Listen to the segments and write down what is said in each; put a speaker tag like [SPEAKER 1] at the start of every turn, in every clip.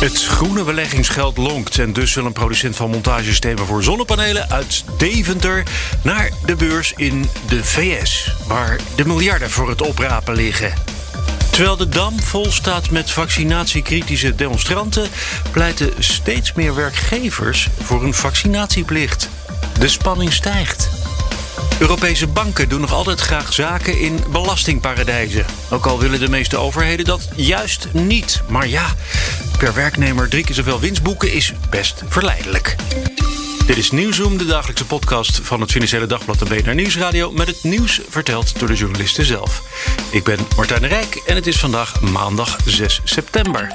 [SPEAKER 1] Het groene beleggingsgeld lonkt en dus wil een producent van montagesystemen voor zonnepanelen uit Deventer naar de beurs in de VS, waar de miljarden voor het oprapen liggen. Terwijl de dam vol staat met vaccinatiekritische demonstranten, pleiten steeds meer werkgevers voor een vaccinatieplicht. De spanning stijgt. Europese banken doen nog altijd graag zaken in belastingparadijzen. Ook al willen de meeste overheden dat juist niet. Maar ja, per werknemer drie keer zoveel winst boeken is best verleidelijk. Dit is Nieuwsroom, de dagelijkse podcast van het Financiële Dagblad en BNR Nieuwsradio... met het nieuws verteld door de journalisten zelf. Ik ben Martijn Rijk en het is vandaag maandag 6 september.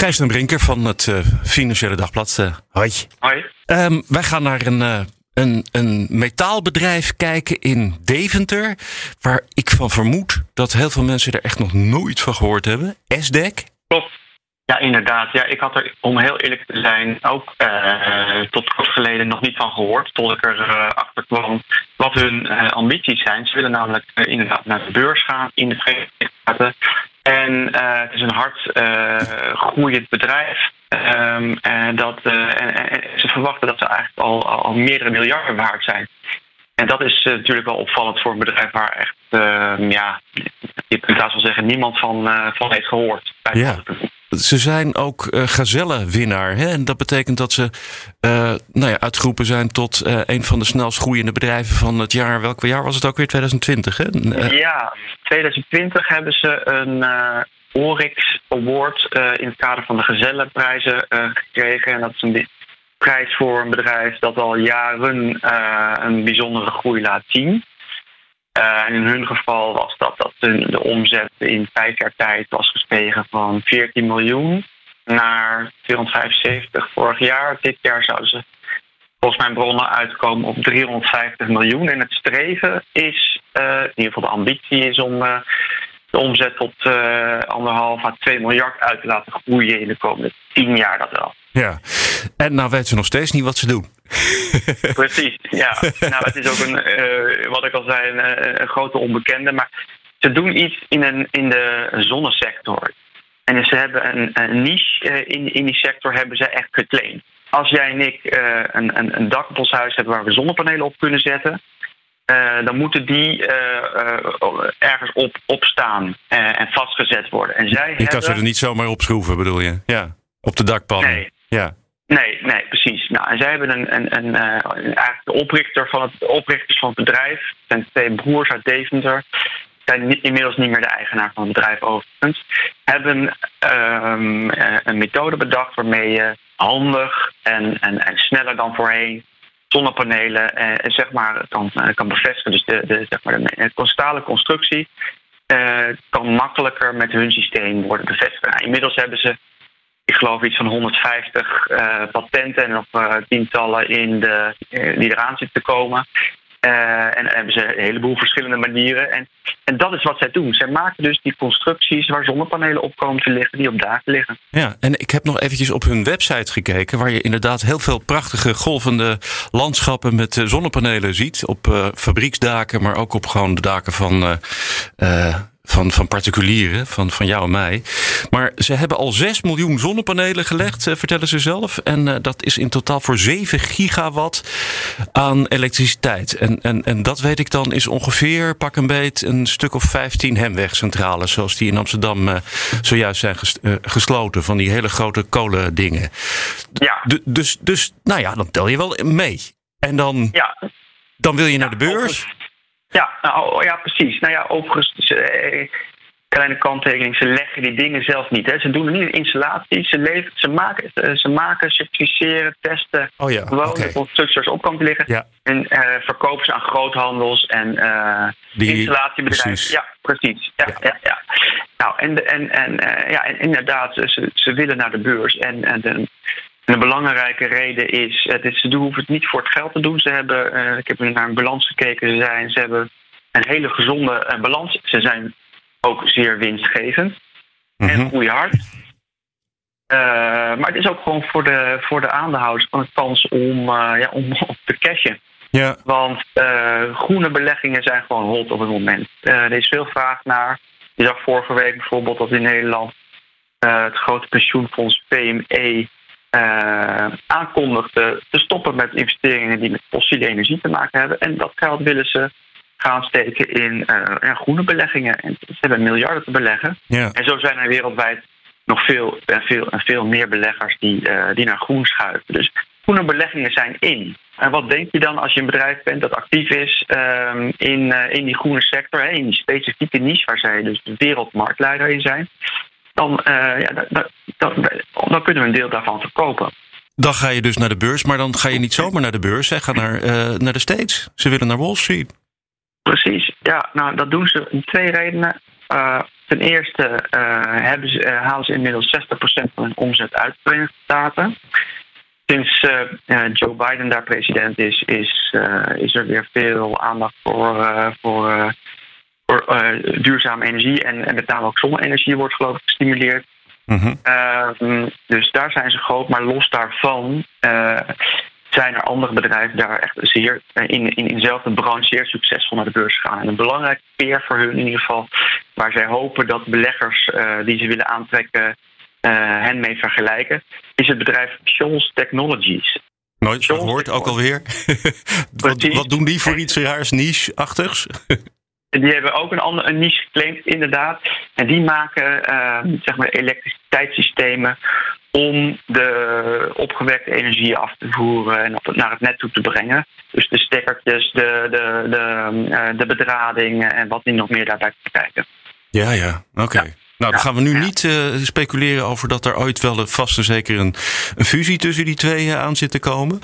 [SPEAKER 1] Gijs Brinker van het uh, Financiële Dagblad. Uh, hoi.
[SPEAKER 2] Hoi.
[SPEAKER 1] Um, wij gaan naar een, uh, een, een metaalbedrijf kijken in Deventer... waar ik van vermoed dat heel veel mensen er echt nog nooit van gehoord hebben. SDEC.
[SPEAKER 2] Klopt. Ja, inderdaad. Ja, ik had er, om heel eerlijk te zijn, ook uh, tot kort geleden nog niet van gehoord. Tot ik erachter achter kwam wat hun uh, ambities zijn. Ze willen namelijk inderdaad naar de beurs gaan in de Verenigde Staten. En het is een hard groeiend bedrijf. Um, en, dat, en, en, ze verwachten dat ze eigenlijk al, al meerdere miljarden waard zijn. En dat is natuurlijk wel opvallend voor een bedrijf waar echt, ehm, ja, je kunt haast wel zeggen, niemand van, van heeft gehoord. Bij
[SPEAKER 1] ja. Ze zijn ook uh, gazellenwinnaar. Hè? En dat betekent dat ze uh, nou ja, uitgeroepen zijn tot uh, een van de snelst groeiende bedrijven van het jaar. Welk jaar was het ook weer? 2020, hè?
[SPEAKER 2] Ja, 2020 hebben ze een Oryx Award in het kader van de Gezellenprijzen gekregen. En dat is een prijs voor een bedrijf dat al jaren een bijzondere groei laat zien. Uh, en in hun geval was dat dat de, omzet in vijf jaar tijd was gestegen van 14 miljoen naar 275 vorig jaar. Dit jaar zouden ze volgens mijn bronnen uitkomen op 350 miljoen. En het streven is, uh, in ieder geval de ambitie is om uh, de omzet tot anderhalf à 2 miljard uit te laten groeien in de komende 10 jaar dat wel.
[SPEAKER 1] Ja, en nou weten ze nog steeds niet wat ze doen.
[SPEAKER 2] Precies, ja. nou, het is ook een, uh, wat ik al zei, een, een, grote onbekende. Maar ze doen iets in, een, in de zonnesector. En ze hebben een, een niche uh, in, in die sector hebben ze echt geclaimd. Als jij en ik uh, een, een, een dak op ons huis hebben waar we zonnepanelen op kunnen zetten, dan moeten die ergens op, op staan en vastgezet worden. En zij
[SPEAKER 1] je kan
[SPEAKER 2] hebben...
[SPEAKER 1] ze er niet zomaar op schroeven, bedoel je? Ja, op de dakpannen.
[SPEAKER 2] Nee.
[SPEAKER 1] Ja.
[SPEAKER 2] Nee, nee, precies. Nou, en zij hebben een, een, een, uh, eigenlijk de oprichter van het oprichters van het bedrijf, zijn twee broers uit Deventer, zijn inmiddels niet meer de eigenaar van het bedrijf overigens, hebben um, een methode bedacht waarmee je handig en, en, en sneller dan voorheen zonnepanelen eh, zeg maar, kan, kan bevestigen. Dus de, de, zeg maar, de, constructie uh, kan makkelijker met hun systeem worden bevestigd. Nou, inmiddels hebben ze ik geloof iets van 150 uh, patenten en nog uh, tientallen in de, uh, die eraan zitten te komen. en hebben ze een heleboel verschillende manieren. En, en dat is wat zij doen. Zij maken dus die constructies waar zonnepanelen op komen te liggen, die op daken liggen.
[SPEAKER 1] Ja, en ik heb nog eventjes op hun website gekeken, waar je inderdaad heel veel prachtige golvende landschappen met zonnepanelen ziet. Op fabrieksdaken, maar ook op gewoon de daken van van, van particulieren, van, van jou en mij. Maar ze hebben al 6 miljoen zonnepanelen gelegd, uh, vertellen ze zelf. En uh, dat is in totaal voor 7 gigawatt aan elektriciteit. En, en, en dat weet ik dan is ongeveer, pak een beet, een stuk of 15 hemwegcentrales. Zoals die in Amsterdam uh, zojuist zijn ges, gesloten. Van die hele grote kolendingen.
[SPEAKER 2] Ja.
[SPEAKER 1] D dus, dus, nou ja, dan tel je wel mee. En dan,
[SPEAKER 2] ja.
[SPEAKER 1] dan wil je naar de beurs.
[SPEAKER 2] Ja, nou, ja, precies. Nou ja, overigens, eh, kleine kanttekening, ze leggen die dingen zelf niet. Hè. Ze doen er niet een installatie, ze, leveren, ze, maken, ze maken, certificeren, testen.
[SPEAKER 1] Oh ja,
[SPEAKER 2] gewoon
[SPEAKER 1] okay.
[SPEAKER 2] de constructeurs op kan liggen.
[SPEAKER 1] Ja.
[SPEAKER 2] En uh, verkopen ze aan groothandels en uh,
[SPEAKER 1] die,
[SPEAKER 2] installatiebedrijven.
[SPEAKER 1] Precies.
[SPEAKER 2] Ja, precies. Ja, ja. ja, ja. nou, en, en, en ja, inderdaad, ze, ze willen naar de beurs. En, en een belangrijke reden is, het is, ze hoeven het niet voor het geld te doen. Ze hebben, ik heb naar een balans gekeken, ze, zijn, ze hebben een hele gezonde balans. Ze zijn ook zeer winstgevend en mhm. groeien hard. Uh, maar het is ook gewoon voor de, voor de aandeelhouders van een kans om, ja, om op te cashen. Ja. Want groene beleggingen zijn gewoon hot op het moment. er is veel vraag naar. Je zag vorige week bijvoorbeeld dat in Nederland het grote pensioenfonds PME aankondigde te stoppen met investeringen die met fossiele energie te maken hebben. En dat geld willen ze gaan steken in groene beleggingen. En ze hebben miljarden te beleggen. Ja. En zo zijn er wereldwijd nog veel en veel, en veel meer beleggers die, uh, die naar groen schuiven. Dus groene beleggingen zijn in. En wat denk je dan als je een bedrijf bent dat actief is um, in, uh, in die groene sector, in die specifieke niche waar zij dus de wereldmarktleider in zijn? Dan, uh, ja, dan, kunnen we een deel daarvan verkopen.
[SPEAKER 1] Dan ga je dus naar de beurs, maar dan ga je niet zomaar naar de beurs. Hè. Ga naar, naar de States. Ze willen naar Wall Street.
[SPEAKER 2] Precies, ja. Nou, dat doen ze om twee redenen. Uh, ten eerste uh, hebben ze, uh, halen ze inmiddels 60% van hun omzet uit de Verenigde Staten. Sinds Joe Biden daar president is, is, is er weer veel aandacht voor, voor, voor duurzame energie. En, en met name ook zonne-energie wordt geloof ik gestimuleerd. Mm dus daar zijn ze groot, maar los daarvan zijn er andere bedrijven daar echt zeer eh, in, in, in dezelfde branche zeer succesvol naar de beurs gaan. En een belangrijk peer voor hun in ieder geval, waar zij hopen dat beleggers uh, die ze willen aantrekken hen mee vergelijken, is het bedrijf Shoals Technologies.
[SPEAKER 1] Nooit gehoord, ook alweer. wat, wat doen die voor iets raars, niche-achtigs?
[SPEAKER 2] Die hebben ook een, ander, een niche geclaimd, inderdaad. En die maken uh, zeg maar elektriciteitssystemen om de opgewekte energie af te voeren en naar het net toe te brengen. Dus de stekkertjes, de, de, de, uh, de bedrading en wat niet nog meer daarbij te kijken.
[SPEAKER 1] Ja, ja, oké. Nou, dan gaan we nu niet uh, speculeren over dat er ooit wel vast en zeker een, een fusie tussen die twee aan zit te komen.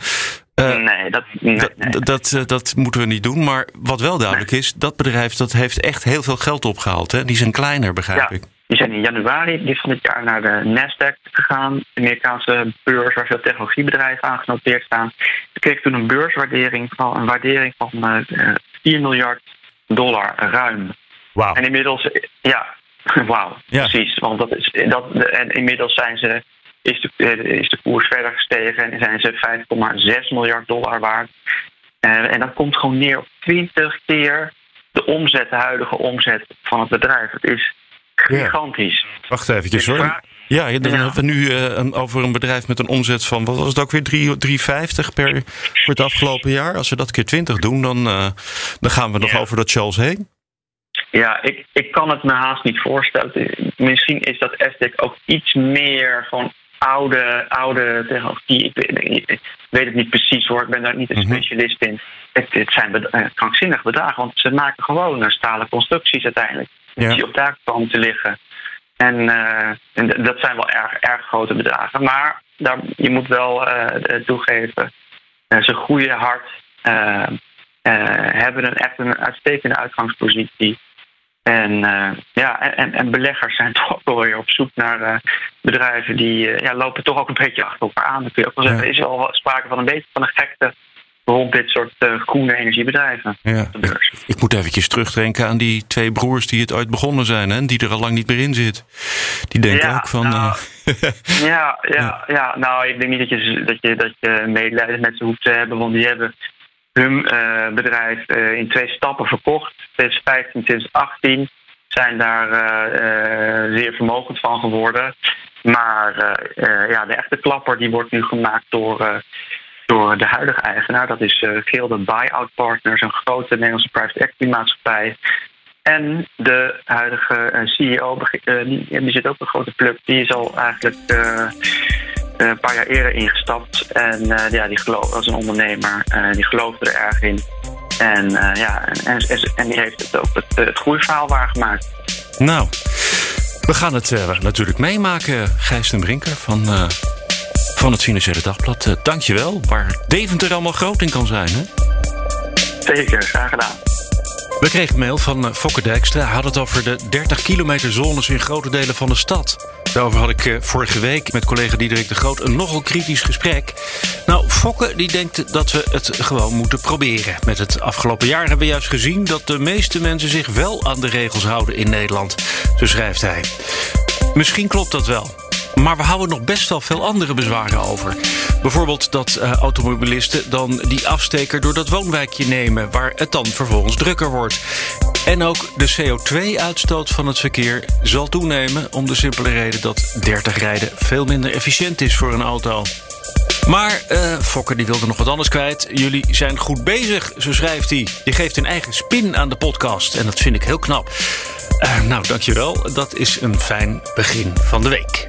[SPEAKER 2] Uh, nee, dat, nee,
[SPEAKER 1] dat, dat moeten we niet doen. Maar wat wel duidelijk is, dat bedrijf dat heeft echt heel veel geld opgehaald. Hè? Die zijn kleiner, begrijp ik.
[SPEAKER 2] Die zijn in januari van dit jaar naar de Nasdaq gegaan, de Amerikaanse beurs waar veel technologiebedrijven aangenoteerd staan. Die kreeg toen een beurswaardering van een waardering van uh, 4 miljard dollar ruim.
[SPEAKER 1] Wauw.
[SPEAKER 2] En inmiddels, ja, wauw, ja. precies. Want dat is, dat, en inmiddels zijn ze is de, eh, is de koers verder gestegen en zijn ze 5,6 miljard dollar waard. Uh, en dat komt gewoon neer op 20 keer de omzet, de huidige omzet van het bedrijf. Het is gigantisch.
[SPEAKER 1] Wacht even hoor. Ja, dan hebben we nu uh, over een bedrijf met een omzet van, wat was het ook weer, 3,50 per voor het afgelopen jaar. Als we dat keer 20 doen, dan, uh, dan gaan we nog over dat Charles heen.
[SPEAKER 2] Ja, ik, ik kan het me haast niet voorstellen. Misschien is dat SDEC ook iets meer van oude, oude technologie. Ik weet, weet, het niet precies hoor, ik ben daar niet een mhm. specialist in. Het, het zijn bed, uh, krankzinnige bedragen, want ze maken gewoon stalen constructies uiteindelijk. Ja. Die op daar komen te liggen. En, uh, en, dat zijn wel erg, erg grote bedragen. Maar daar, je moet wel toegeven, ze groeien hard, hebben een, echt een uitstekende uitgangspositie. En, uh, ja, en, en, beleggers zijn toch wel weer op zoek naar uh, bedrijven die uh, ja, lopen toch ook een beetje achter elkaar aan. Dan kun je ook wel zeggen, er is al sprake van een beetje van een gekte rond dit soort groene energiebedrijven. Ja.
[SPEAKER 1] Ik, ik, moet eventjes terugdenken aan die twee broers die het ooit begonnen zijn en die er al lang niet meer in zit. Die denken ook van.
[SPEAKER 2] Nou, ja, ja, ja, nou, ik denk niet dat je, dat je, dat je medelijden met ze hoeft te hebben, want die hebben hun uh, bedrijf uh, in twee stappen verkocht. 2015, 2018 zijn daar uh, zeer vermogend van geworden. Maar ja, de echte klapper die wordt nu gemaakt door, door de huidige eigenaar. Dat is Gilde Buyout Partners, een grote Nederlandse private equity maatschappij. En de huidige CEO, die, zit ook een grote pluk. Die is al eigenlijk eh, een paar jaar eerder ingestapt. En uh, ja, die geloof, als een ondernemer, uh, die geloofde er erg in. En ja, en, en, die heeft het ook het, het groeiverhaal waargemaakt.
[SPEAKER 1] Nou, we gaan het natuurlijk meemaken, Gijs ten Brinker van, van het Financiële Dagblad. dankjewel, waar Deventer allemaal groot in kan zijn, hè?
[SPEAKER 2] Zeker, graag gedaan.
[SPEAKER 1] We kregen mail van Fokke Dijkstra. Hij had het over de 30 kilometer zones in grote delen van de stad. Daarover had ik vorige week met collega Diederik de Groot een nogal kritisch gesprek. Nou, Fokke die denkt dat we het gewoon moeten proberen. Met het afgelopen jaar hebben we juist gezien dat de meeste mensen zich wel aan de regels houden in Nederland. Zo schrijft hij. Misschien klopt dat wel. Maar we houden nog best wel veel andere bezwaren over. Bijvoorbeeld dat uh, automobilisten dan die afsteker door dat woonwijkje nemen, waar het dan vervolgens drukker wordt. En ook de CO2-uitstoot van het verkeer zal toenemen om de simpele reden dat 30 rijden veel minder efficiënt is voor een auto. Maar uh, Fokker die wilde nog wat anders kwijt. Jullie zijn goed bezig, zo schrijft hij. Je geeft een eigen spin aan de podcast en dat vind ik heel knap. Uh, nou, dankjewel. Dat is een fijn begin van de week.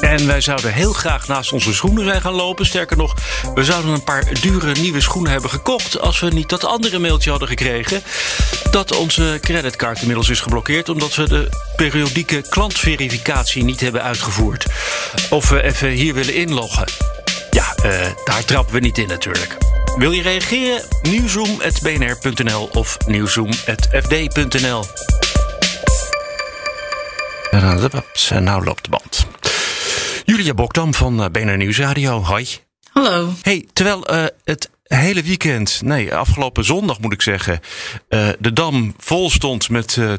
[SPEAKER 1] En wij zouden heel graag naast onze schoenen zijn gaan lopen. Sterker nog, we zouden een paar dure nieuwe schoenen hebben gekocht... als we niet dat andere mailtje hadden gekregen... dat onze creditcard inmiddels is geblokkeerd... omdat we de periodieke klantverificatie niet hebben uitgevoerd. Of we even hier willen inloggen. Ja, uh, daar trappen we niet in natuurlijk. Wil je reageren? Nieuwzoom.bnr.nl of nieuwzoom.fd.nl En nou loopt de band. Julia Bokdam van eh, BNR Nieuwsradio. Hoi.
[SPEAKER 3] Hallo.
[SPEAKER 1] Hey, terwijl uh, het hele weekend, nee, afgelopen zondag moet ik zeggen, uh, de Dam vol stond met uh,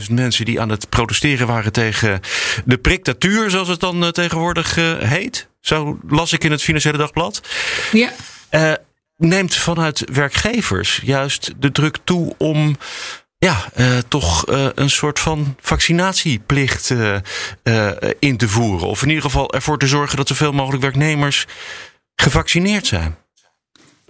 [SPEAKER 1] 10.000 mensen die aan het protesteren waren tegen de priktatuur, zoals het dan tegenwoordig heet. Zo las ik in het Financiële Dagblad.
[SPEAKER 3] Ja.
[SPEAKER 1] neemt vanuit werkgevers juist de druk toe om ja, uh, toch uh, een soort van vaccinatieplicht uh, in te voeren. Of in ieder geval ervoor te zorgen dat zoveel mogelijk werknemers gevaccineerd zijn.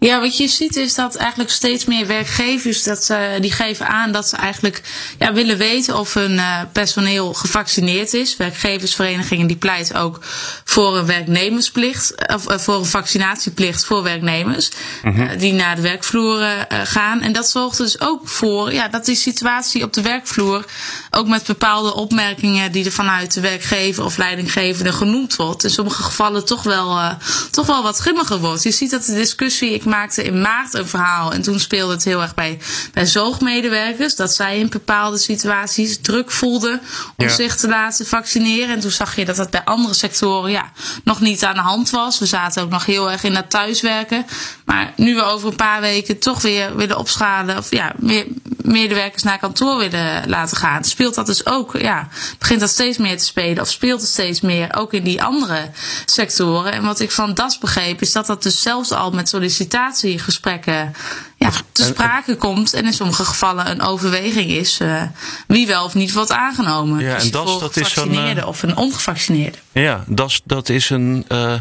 [SPEAKER 3] Ja, wat je ziet is dat eigenlijk steeds meer werkgevers dat, uh, die geven aan dat ze eigenlijk ja, willen weten of hun uh, personeel gevaccineerd is. Werkgeversverenigingen die pleiten ook voor een werknemersplicht, of uh, voor een vaccinatieplicht voor werknemers -hmm. die naar de werkvloer gaan. En dat zorgt dus ook voor ja, dat die situatie op de werkvloer ook met bepaalde opmerkingen die er vanuit de werkgever of leidinggevende genoemd wordt, in sommige gevallen toch wel, toch wel wat grimmiger wordt. Je ziet dat de discussie. Ik maakte in maart een verhaal. En toen speelde het heel erg bij, bij zorgmedewerkers. Dat zij in bepaalde situaties druk voelden om ja. zich te laten vaccineren. En toen zag je dat dat bij andere sectoren ja, nog niet aan de hand was. We zaten ook nog heel erg in dat thuiswerken. Maar nu we over een paar weken toch weer willen opschalen. Of ja, meer medewerkers naar kantoor willen laten gaan. Speelt dat dus ook, ja, begint dat steeds meer te spelen. Of speelt het steeds meer ook in die andere sectoren. En wat ik van DAS begreep is dat dat dus zelfs al met sollicitatiegesprekken ja, te sprake komt. En in sommige gevallen een overweging is uh, wie wel of niet wordt aangenomen.
[SPEAKER 1] Ja,
[SPEAKER 3] dus
[SPEAKER 1] en dat, dat is
[SPEAKER 3] een uh, of een ongevaccineerde.
[SPEAKER 1] Ja, dat, dat is een, uh,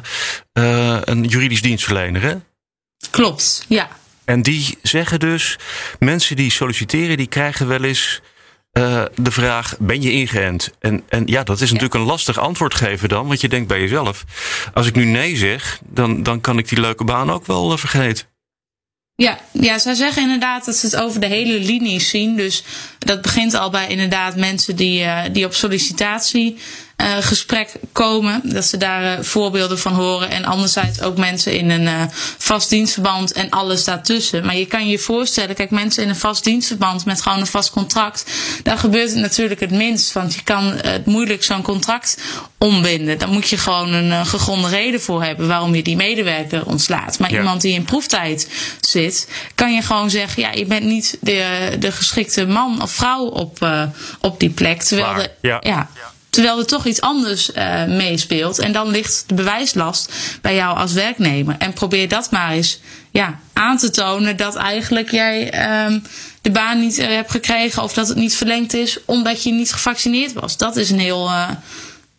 [SPEAKER 1] een juridisch dienstverlener, hè?
[SPEAKER 3] Klopt, ja.
[SPEAKER 1] En die zeggen dus, mensen die solliciteren, die krijgen wel eens uh, de vraag: ben je ingeënt? En, en ja, dat is natuurlijk een lastig antwoord geven dan, want je denkt bij jezelf: als ik nu nee zeg, dan, dan kan ik die leuke baan ook wel uh, vergeten.
[SPEAKER 3] Ja, ja, zij zeggen inderdaad dat ze het over de hele linie zien. Dus dat begint al bij inderdaad mensen die, uh, die op sollicitatie uh, gesprek komen. Dat ze daar uh, voorbeelden van horen. En anderzijds ook mensen in een uh, vast dienstverband en alles daartussen. Maar je kan je voorstellen, kijk, mensen in een vast dienstverband met gewoon een vast contract. Daar gebeurt het natuurlijk het minst. Want je kan het moeilijk zo'n contract ombinden. Dan moet je gewoon een gegronde reden voor hebben waarom je die medewerker ontslaat. Maar ja. iemand die in proeftijd zit, kan je gewoon zeggen: ja, je bent niet de, de geschikte man of vrouw op, op die plek. Terwijl de,
[SPEAKER 1] ja.
[SPEAKER 3] ja. Terwijl er toch iets anders uh, meespeelt. En dan ligt de bewijslast bij jou als werknemer. En probeer dat maar eens ja, aan te tonen dat eigenlijk jij um, de baan niet uh, hebt gekregen of dat het niet verlengd is omdat je niet gevaccineerd was. Dat is een heel, uh,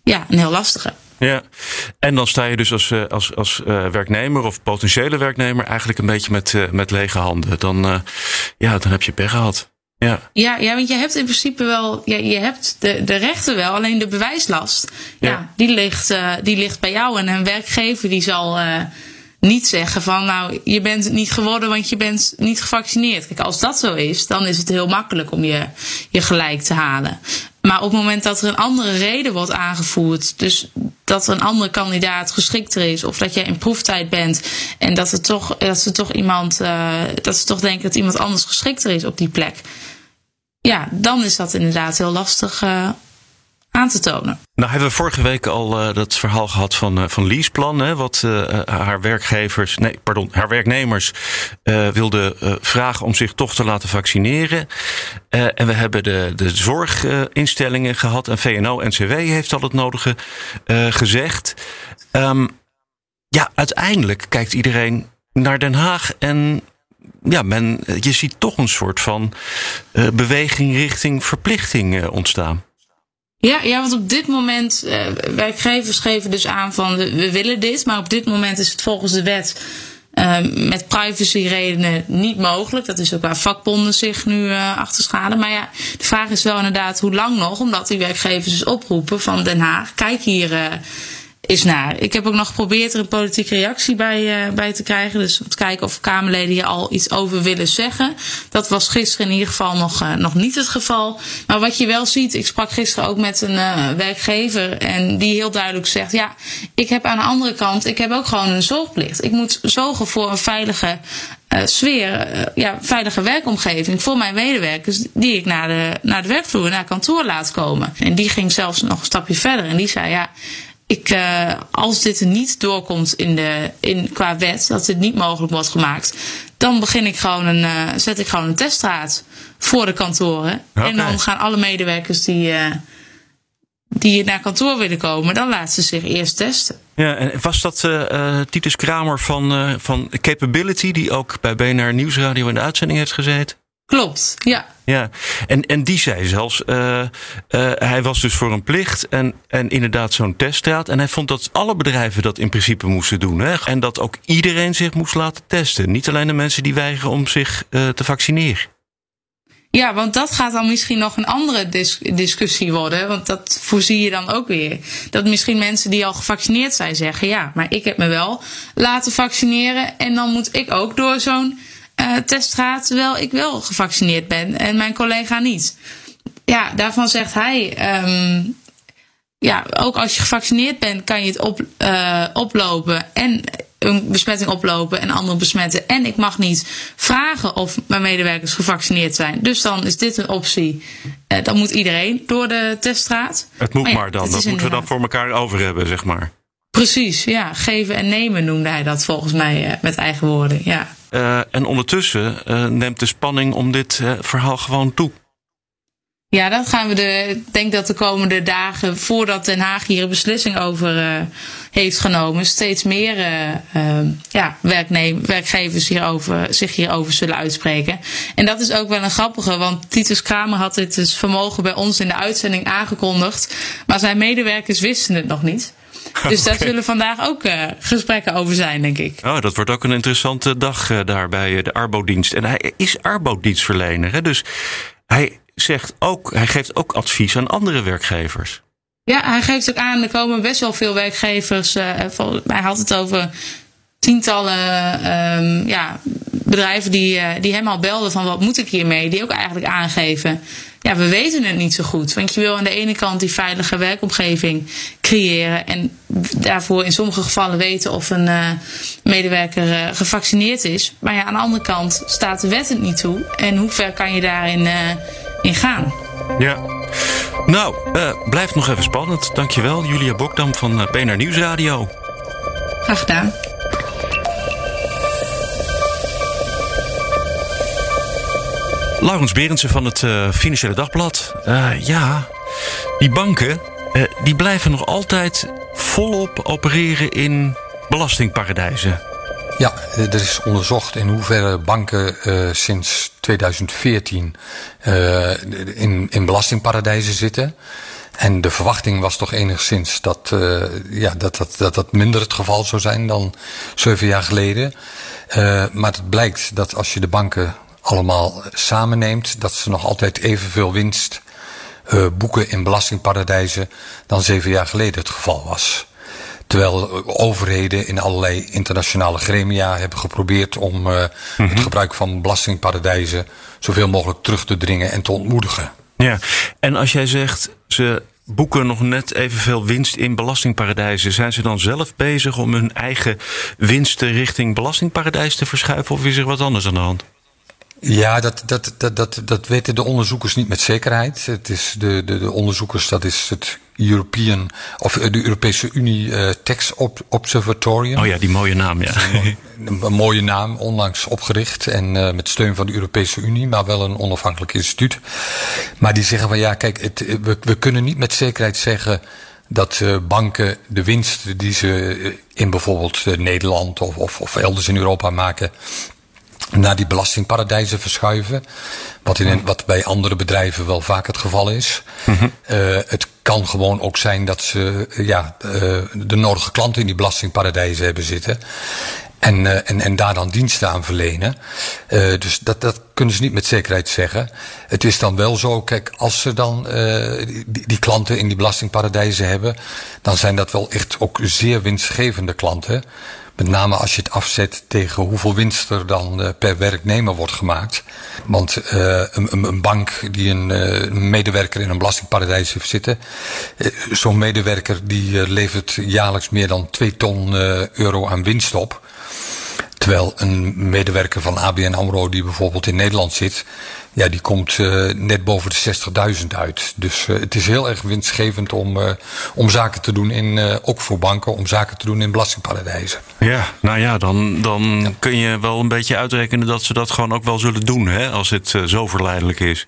[SPEAKER 3] ja, een heel lastige.
[SPEAKER 1] Ja, en dan sta je dus als, als, als werknemer of potentiële werknemer eigenlijk een beetje met, met lege handen. Dan, ja, dan heb je pech gehad. Ja.
[SPEAKER 3] Ja, ja, want je hebt in principe wel, ja, je hebt de, de rechten wel, alleen de bewijslast, ja, ja die, ligt, uh, die ligt bij jou. En een werkgever die zal uh, niet zeggen van, nou, je bent het niet geworden, want je bent niet gevaccineerd. Kijk, als dat zo is, dan is het heel makkelijk om je, je gelijk te halen. Maar op het moment dat er een andere reden wordt aangevoerd, dus dat een andere kandidaat geschikter is, of dat jij in proeftijd bent en dat, er toch, dat ze toch iemand, uh, dat ze toch denken dat iemand anders geschikter is op die plek ja, dan is dat inderdaad heel lastig uh, aan te tonen.
[SPEAKER 1] Nou hebben we vorige week al uh, dat verhaal gehad van, uh, van Leaseplan. Hè, wat haar werkgevers, nee, pardon, haar werknemers wilden vragen om zich toch te laten vaccineren. en we hebben de, de zorginstellingen gehad. En VNO-NCW heeft al het nodige gezegd. Um, ja, uiteindelijk kijkt iedereen naar Den Haag en ja, men, je ziet toch een soort van uh, beweging richting verplichting uh, ontstaan.
[SPEAKER 3] Ja, ja, want op dit moment, uh, werkgevers geven dus aan van we willen dit, maar op dit moment is het volgens de wet met privacyredenen niet mogelijk. Dat is ook waar vakbonden zich nu achter schade. Maar ja, de vraag is wel inderdaad hoe lang nog, omdat die werkgevers dus oproepen van Den Haag, kijk hier is naar. Ik heb ook nog geprobeerd er een politieke reactie bij, uh, bij te krijgen. Dus om te kijken of Kamerleden hier al iets over willen zeggen. Dat was gisteren in ieder geval nog, uh, nog niet het geval. Maar wat je wel ziet, ik sprak gisteren ook met een uh, werkgever. En die heel duidelijk zegt: Ja, ik heb aan de andere kant, ik heb ook gewoon een zorgplicht. Ik moet zorgen voor een veilige sfeer, ja, veilige werkomgeving voor mijn medewerkers die ik naar de, naar de werkvloer, naar kantoor laat komen. En die ging zelfs nog een stapje verder en die zei ja, ik, uh, als dit er niet doorkomt in de, in, qua wet, dat dit niet mogelijk wordt gemaakt, dan begin ik gewoon een, uh, zet ik gewoon een teststraat voor de kantoren. Okay. En dan gaan alle medewerkers die, uh, die naar kantoor willen komen, dan laten ze zich eerst testen.
[SPEAKER 1] Ja, en was dat Titus Kramer van, van Capability, die ook bij BNR Nieuwsradio in de uitzending heeft gezeten?
[SPEAKER 3] Klopt, ja.
[SPEAKER 1] Ja, en, en die zei zelfs, uh, uh, hij was dus voor een plicht en, en inderdaad zo'n teststraat. En hij vond dat alle bedrijven dat in principe moesten doen. Hè? En dat ook iedereen zich moest laten testen. Niet alleen de mensen die weigeren om zich uh, te vaccineren.
[SPEAKER 3] Ja, want dat gaat dan misschien nog een andere dis discussie worden. Want dat voorzie je dan ook weer. Dat misschien mensen die al gevaccineerd zijn zeggen: ja, maar ik heb me wel laten vaccineren. En dan moet ik ook door zo'n uh, teststraat terwijl ik wel gevaccineerd ben en mijn collega niet. Ja, daarvan zegt hij. Um, ja, ook als je gevaccineerd bent, kan je het op, uh, oplopen en een besmetting oplopen en anderen besmetten. En ik mag niet vragen of mijn medewerkers gevaccineerd zijn. Dus dan is dit een optie. Uh, dan moet iedereen door de teststraat.
[SPEAKER 1] Het moet maar, ja, maar dan. Dat moeten we dan voor elkaar over hebben, zeg maar.
[SPEAKER 3] Precies, ja. Geven en nemen noemde hij dat volgens mij uh, met eigen woorden. Ja.
[SPEAKER 1] Uh, en ondertussen uh, neemt de spanning om dit uh, verhaal gewoon toe.
[SPEAKER 3] Ja, dat gaan we de. Ik denk dat de komende dagen, voordat Den Haag hier een beslissing over heeft genomen, steeds meer ja, werkgevers hierover, zich hierover zullen uitspreken. En dat is ook wel een grappige, want Titus Kramer had dit dus vermogen bij ons in de uitzending aangekondigd, maar zijn medewerkers wisten het nog niet. Dus okay. daar zullen vandaag ook uh, gesprekken over zijn, denk ik.
[SPEAKER 1] Oh, dat wordt ook een interessante dag uh, daar bij de Arbodienst. En hij is Arbodienstverlener, hè? dus hij zegt ook, hij geeft ook advies aan andere werkgevers.
[SPEAKER 3] Ja, hij geeft ook aan, er komen best wel veel werkgevers. Uh, hij had het over tientallen um, ja, bedrijven die, uh, die hem al belden van wat moet ik hiermee. Die ook eigenlijk aangeven, ja, we weten het niet zo goed. Want je wil aan de ene kant die veilige werkomgeving creëren. En daarvoor in sommige gevallen weten of een uh, medewerker uh, gevaccineerd is. Maar ja, aan de andere kant staat de wet het niet toe. En hoe ver kan je daarin uh, in gaan?
[SPEAKER 1] Ja. Nou, blijft nog even spannend. Dankjewel, Julia Bokdam van BNR Nieuwsradio.
[SPEAKER 3] Graag gedaan.
[SPEAKER 1] Laurens Berendsen van het uh, Financiële Dagblad. Uh, ja, die banken uh, die blijven nog altijd volop opereren in belastingparadijzen.
[SPEAKER 4] Ja, er is onderzocht in hoeverre banken sinds 2014 in, in belastingparadijzen zitten. En de verwachting was toch enigszins dat, ja, dat, dat, dat dat minder het geval zou zijn dan zeven jaar geleden. Maar het blijkt dat als je de banken allemaal samenneemt, dat ze nog altijd evenveel winst uh, boeken in belastingparadijzen dan zeven jaar geleden het geval was. Terwijl overheden in allerlei internationale gremia hebben geprobeerd om uh, mm -hmm. het gebruik van belastingparadijzen zoveel mogelijk terug te dringen en te ontmoedigen.
[SPEAKER 1] Ja, en als jij zegt ze boeken nog net evenveel winst in belastingparadijzen, zijn ze dan zelf bezig om hun eigen winsten richting belastingparadijs te verschuiven of is er wat anders aan de hand?
[SPEAKER 4] Ja, dat, dat, dat, dat, dat weten de onderzoekers niet met zekerheid. Het is de, de, de onderzoekers, dat is het European, of de Europese Unie uh, Tax Observatorium.
[SPEAKER 1] Oh ja, die mooie naam, ja.
[SPEAKER 4] Een, mooie naam, onlangs opgericht en uh, met steun van de Europese Unie, maar wel een onafhankelijk instituut. Maar die zeggen van ja, kijk, het, we, we kunnen niet met zekerheid zeggen dat uh, banken de winst die ze in bijvoorbeeld Nederland of, of, of elders in Europa maken, naar die belastingparadijzen verschuiven. Wat, in, wat bij andere bedrijven wel vaak het geval is. Mm -hmm. uh, het kan gewoon ook zijn dat ze uh, ja, uh, de nodige klanten in die belastingparadijzen hebben zitten. En, en, en daar dan diensten aan verlenen. dus dat, dat kunnen ze niet met zekerheid zeggen. Het is dan wel zo, kijk, als ze dan die, die klanten in die belastingparadijzen hebben, dan zijn dat wel echt ook zeer winstgevende klanten. Met name als je het afzet tegen hoeveel winst er dan uh, per werknemer wordt gemaakt. Want uh, een, een, bank die uh, een, medewerker in een belastingparadijs heeft zitten. Zo'n medewerker die levert jaarlijks meer dan 2 ton euro aan winst op. Terwijl een medewerker van ABN AMRO die bijvoorbeeld in Nederland zit... Ja, die komt uh, net boven de 60.000 uit. Dus uh, het is heel erg winstgevend om, uh, om zaken te doen, in, ook voor banken, om zaken te doen in belastingparadijzen.
[SPEAKER 1] Ja, nou ja, dan, dan ja. kun je wel een beetje uitrekenen dat ze dat gewoon ook wel zullen doen, hè, als het zo verleidelijk is.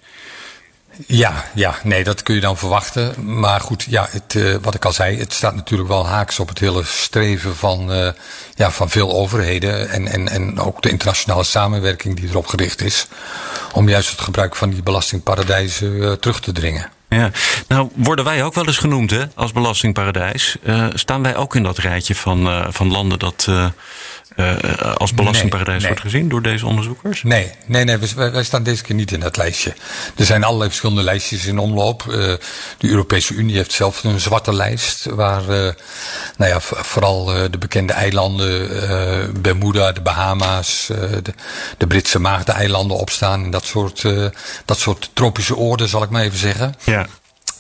[SPEAKER 4] Ja, ja, nee, dat kun je dan verwachten. Maar goed, ja, het, uh, wat ik al zei, het staat natuurlijk wel haaks op het hele streven van, uh, ja, van veel overheden. En, en, en ook de internationale samenwerking die erop gericht is. Om juist het gebruik van die belastingparadijzen uh, terug te dringen.
[SPEAKER 1] Ja, nou worden wij ook wel eens genoemd hè, als belastingparadijs. staan wij ook in dat rijtje van, van landen dat uh, als belastingparadijs nee, nee. wordt gezien door deze onderzoekers?
[SPEAKER 4] Nee, nee, nee wij, wij, staan deze keer niet in dat lijstje. Er zijn allerlei verschillende lijstjes in omloop. Uh, de Europese Unie heeft zelf een zwarte lijst waar uh, nou ja, vooral de bekende eilanden, Bermuda, de Bahama's, de, de, Britse Maagdeneilanden opstaan. En dat soort, dat soort tropische oorden, zal ik maar even zeggen.
[SPEAKER 1] Ja.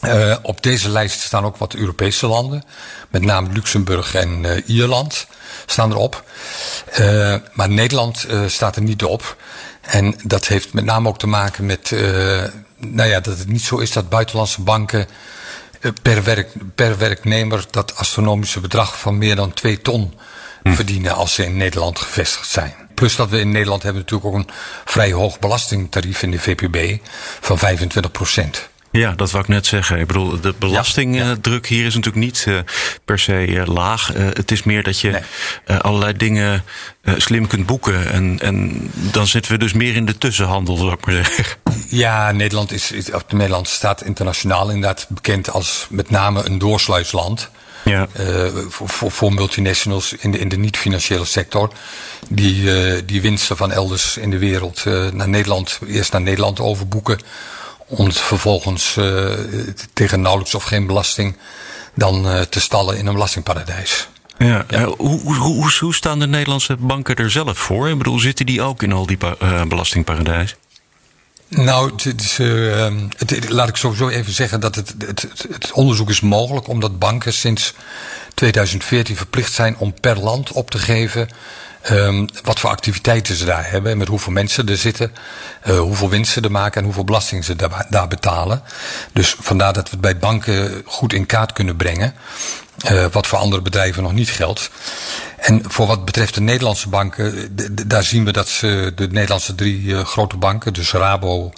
[SPEAKER 4] Uh, op deze lijst staan ook wat Europese landen, met name Luxemburg en uh, Ierland staan erop. Uh, maar Nederland staat er niet op. En dat heeft met name ook te maken met nou ja, dat het niet zo is dat buitenlandse banken per, werk, per werknemer dat astronomische bedrag van meer dan 2 ton hm. verdienen als ze in Nederland gevestigd zijn. Plus dat we in Nederland hebben natuurlijk ook een vrij hoog belastingtarief in de VPB van 25 procent.
[SPEAKER 1] Ja, dat wou ik net zeggen. Ik bedoel, de belastingdruk hier is natuurlijk niet uh, per se uh, laag. Uh, het is meer dat je nee. allerlei dingen slim kunt boeken. En, en dan zitten we dus meer in de tussenhandel, zou ik maar zeggen.
[SPEAKER 4] Ja, Nederland is, is Nederland staat internationaal inderdaad bekend als met name een doorsluisland.
[SPEAKER 1] Ja.
[SPEAKER 4] voor, multinationals in de, in de niet-financiële sector. Die, die winsten van elders in de wereld naar Nederland, eerst naar Nederland overboeken om het vervolgens uh, tegen nauwelijks of geen belasting dan uh, te stallen in een belastingparadijs.
[SPEAKER 1] Ja, ja. Hoe, hoe, hoe, staan de Nederlandse banken er zelf voor? Ik bedoel, zitten die ook in al die uh, belastingparadijs?
[SPEAKER 4] Nou, het is, uh, het, laat ik sowieso even zeggen dat het, het, het, onderzoek is mogelijk omdat banken sinds 2014 verplicht zijn om per land op te geven Um, wat voor activiteiten ze daar hebben, met hoeveel mensen er zitten, uh, hoeveel winst ze er maken en hoeveel belasting ze daar, betalen. Dus vandaar dat we het bij banken goed in kaart kunnen brengen. Uh, wat voor andere bedrijven nog niet geldt. En voor wat betreft de Nederlandse banken, daar zien we dat ze de Nederlandse drie grote banken, dus Rabo,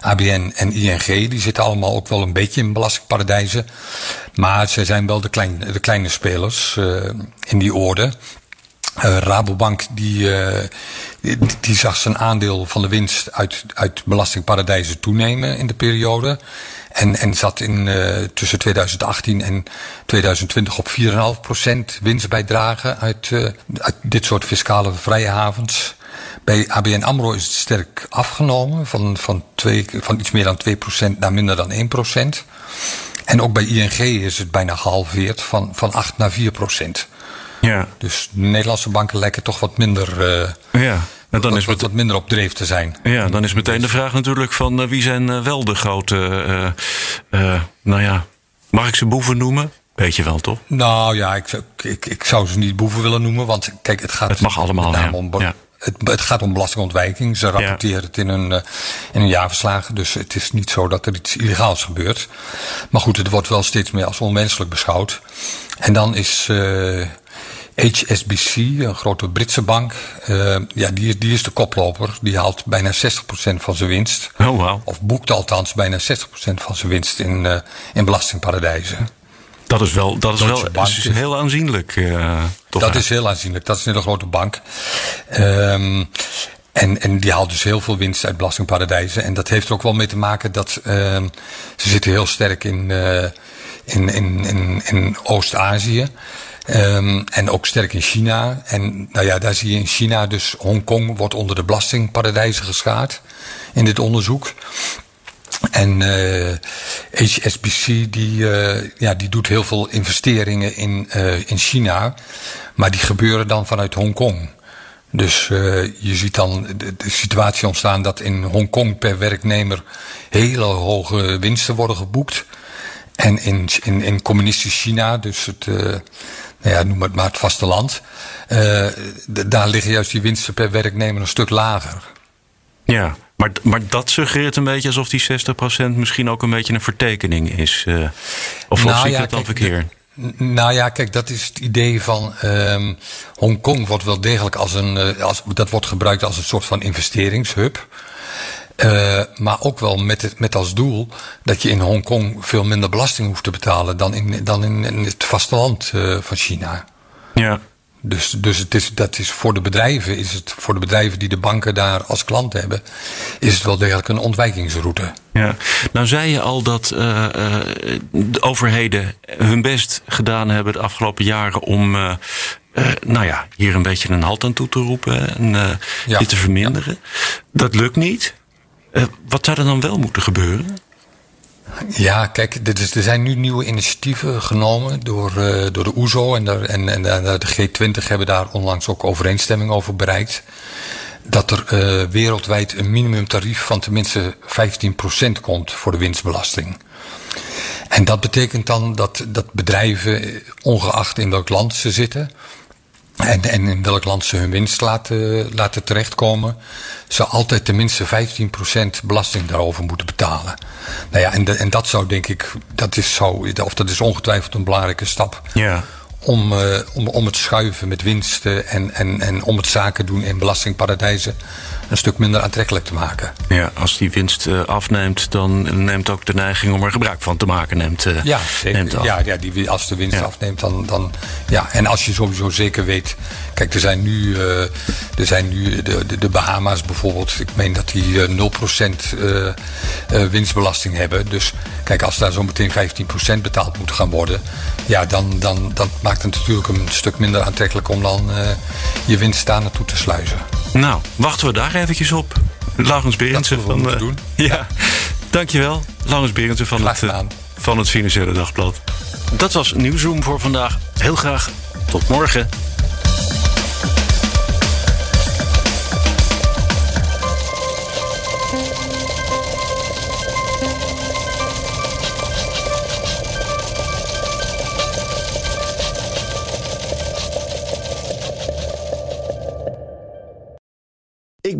[SPEAKER 4] ABN en ING, die zitten allemaal ook wel een beetje in belastingparadijzen. Maar ze zijn wel de, de kleine spelers in die orde. Uh, Rabobank die, uh, die, zag zijn aandeel van de winst uit, uit belastingparadijzen toenemen in de periode. En, en zat in, uh, tussen 2018 en 2020 op 4,5% winstbijdrage uit, uit dit soort fiscale vrije havens. Bij ABN AMRO is het sterk afgenomen van, van, twee, van iets meer dan 2% naar minder dan 1%. En ook bij ING is het bijna gehalveerd van, van 8 naar 4%.
[SPEAKER 1] Ja.
[SPEAKER 4] Dus de Nederlandse banken lijken toch wat minder. Uh,
[SPEAKER 1] ja. En dan
[SPEAKER 4] wat,
[SPEAKER 1] is
[SPEAKER 4] wat, wat minder op dreef te zijn.
[SPEAKER 1] Ja, dan is meteen de vraag natuurlijk van uh, wie zijn uh, wel de grote, nou ja, mag ik ze boeven noemen? Weet je wel, toch?
[SPEAKER 4] Nou ja, ik, ik, ik zou ze niet boeven willen noemen, want kijk, het gaat
[SPEAKER 1] het mag allemaal,
[SPEAKER 4] met name om,
[SPEAKER 1] ja.
[SPEAKER 4] Het, het gaat om belastingontwijking. Ze rapporteren het in hun, in hun jaarverslagen. Dus het is niet zo dat er iets illegaals gebeurt. Maar goed, het wordt wel steeds meer als onmenselijk beschouwd. En dan is HSBC, een grote Britse bank, uh, ja, die, die is de koploper. Die haalt bijna 60% van zijn winst.
[SPEAKER 1] Oh, wow.
[SPEAKER 4] Of boekt althans bijna 60% van zijn winst in, uh, in belastingparadijzen.
[SPEAKER 1] Dat is wel, dat is wel is heel aanzienlijk. Uh,
[SPEAKER 4] toch dat is heel aanzienlijk. Dat is een hele grote bank. Um, en, en die haalt dus heel veel winst uit belastingparadijzen. En dat heeft er ook wel mee te maken dat uh, ze zitten heel sterk in, in, in, in, in Oost-Azië. Um, en ook sterk in China. En nou ja, daar zie je in China dus Hongkong wordt onder de belastingparadijzen geschaard in dit onderzoek. En uh, HSBC die, uh, ja, die doet heel veel investeringen in, uh, in China. Maar die gebeuren dan vanuit Hongkong. Dus uh, je ziet dan de, situatie ontstaan dat in Hongkong per werknemer hele hoge winsten worden geboekt. En in, in, in communistisch China, dus het, nou ja, noem het maar het vasteland. Uh, daar liggen juist die winsten per werknemer een stuk lager.
[SPEAKER 1] Ja, maar, maar dat suggereert een beetje alsof die 60% misschien ook een beetje een vertekening is. Uh, of nou, zie ik ja, dat dan verkeerd?
[SPEAKER 4] Nou ja, kijk, dat is het idee van um, Hongkong wordt wel degelijk als een, uh, als, dat wordt gebruikt als een soort van investeringshub. Uh, maar ook wel met, het, met als doel dat je in Hongkong veel minder belasting hoeft te betalen dan in, dan in, in het vasteland uh, van China.
[SPEAKER 1] Ja.
[SPEAKER 4] Dus, dus het is, dat is voor de bedrijven, is het voor de bedrijven die de banken daar als klant hebben, is het wel degelijk een ontwijkingsroute.
[SPEAKER 1] Ja, nou zei je al dat uh, de overheden hun best gedaan hebben de afgelopen jaren om uh, nou ja, hier een beetje een halt aan toe te roepen en ja. dit te verminderen. Ja. Dat lukt niet. Uh, wat zou er dan wel moeten gebeuren?
[SPEAKER 4] Ja, kijk, er zijn nu nieuwe initiatieven genomen door, uh, door de OESO en, de, en, en de, G20 hebben daar onlangs ook overeenstemming over bereikt. Dat er wereldwijd een minimumtarief van tenminste 15% komt voor de winstbelasting. En dat betekent dan dat, dat bedrijven, ongeacht in welk land ze zitten, en, en in welk land ze hun winst laten, laten terechtkomen, ze altijd tenminste 15% belasting daarover moeten betalen. Nou ja, en, de, en dat zou denk ik, dat is, zo, of dat is ongetwijfeld een belangrijke stap.
[SPEAKER 1] Ja.
[SPEAKER 4] Om, uh, om, om het schuiven met winsten en, en, en om het zaken doen in belastingparadijzen een stuk minder aantrekkelijk te maken.
[SPEAKER 1] Ja, als die winst uh, afneemt, dan neemt ook de neiging om er gebruik van te maken neemt, uh,
[SPEAKER 4] ja, zeker. Neemt af. Ja, ja die, als de winst ja. afneemt, dan, dan ja. En als je sowieso zeker weet, kijk, er zijn nu, uh, er zijn nu de, de, de, Bahama's bijvoorbeeld, ik meen dat die 0% winstbelasting hebben. Dus kijk, als daar zo meteen 15% betaald moet gaan worden, ja, dan, dan dat maakt het natuurlijk een stuk minder aantrekkelijk om dan je winst daar naartoe te sluizen.
[SPEAKER 1] Nou, wachten we daar eventjes op. Laurens Berendsen
[SPEAKER 4] van... Uh, doen.
[SPEAKER 1] Ja, ja. dankjewel. Laurens Berendsen van het, uh, van het Financiële Dagblad. Dat was Nieuwsroom voor vandaag. Heel graag tot morgen.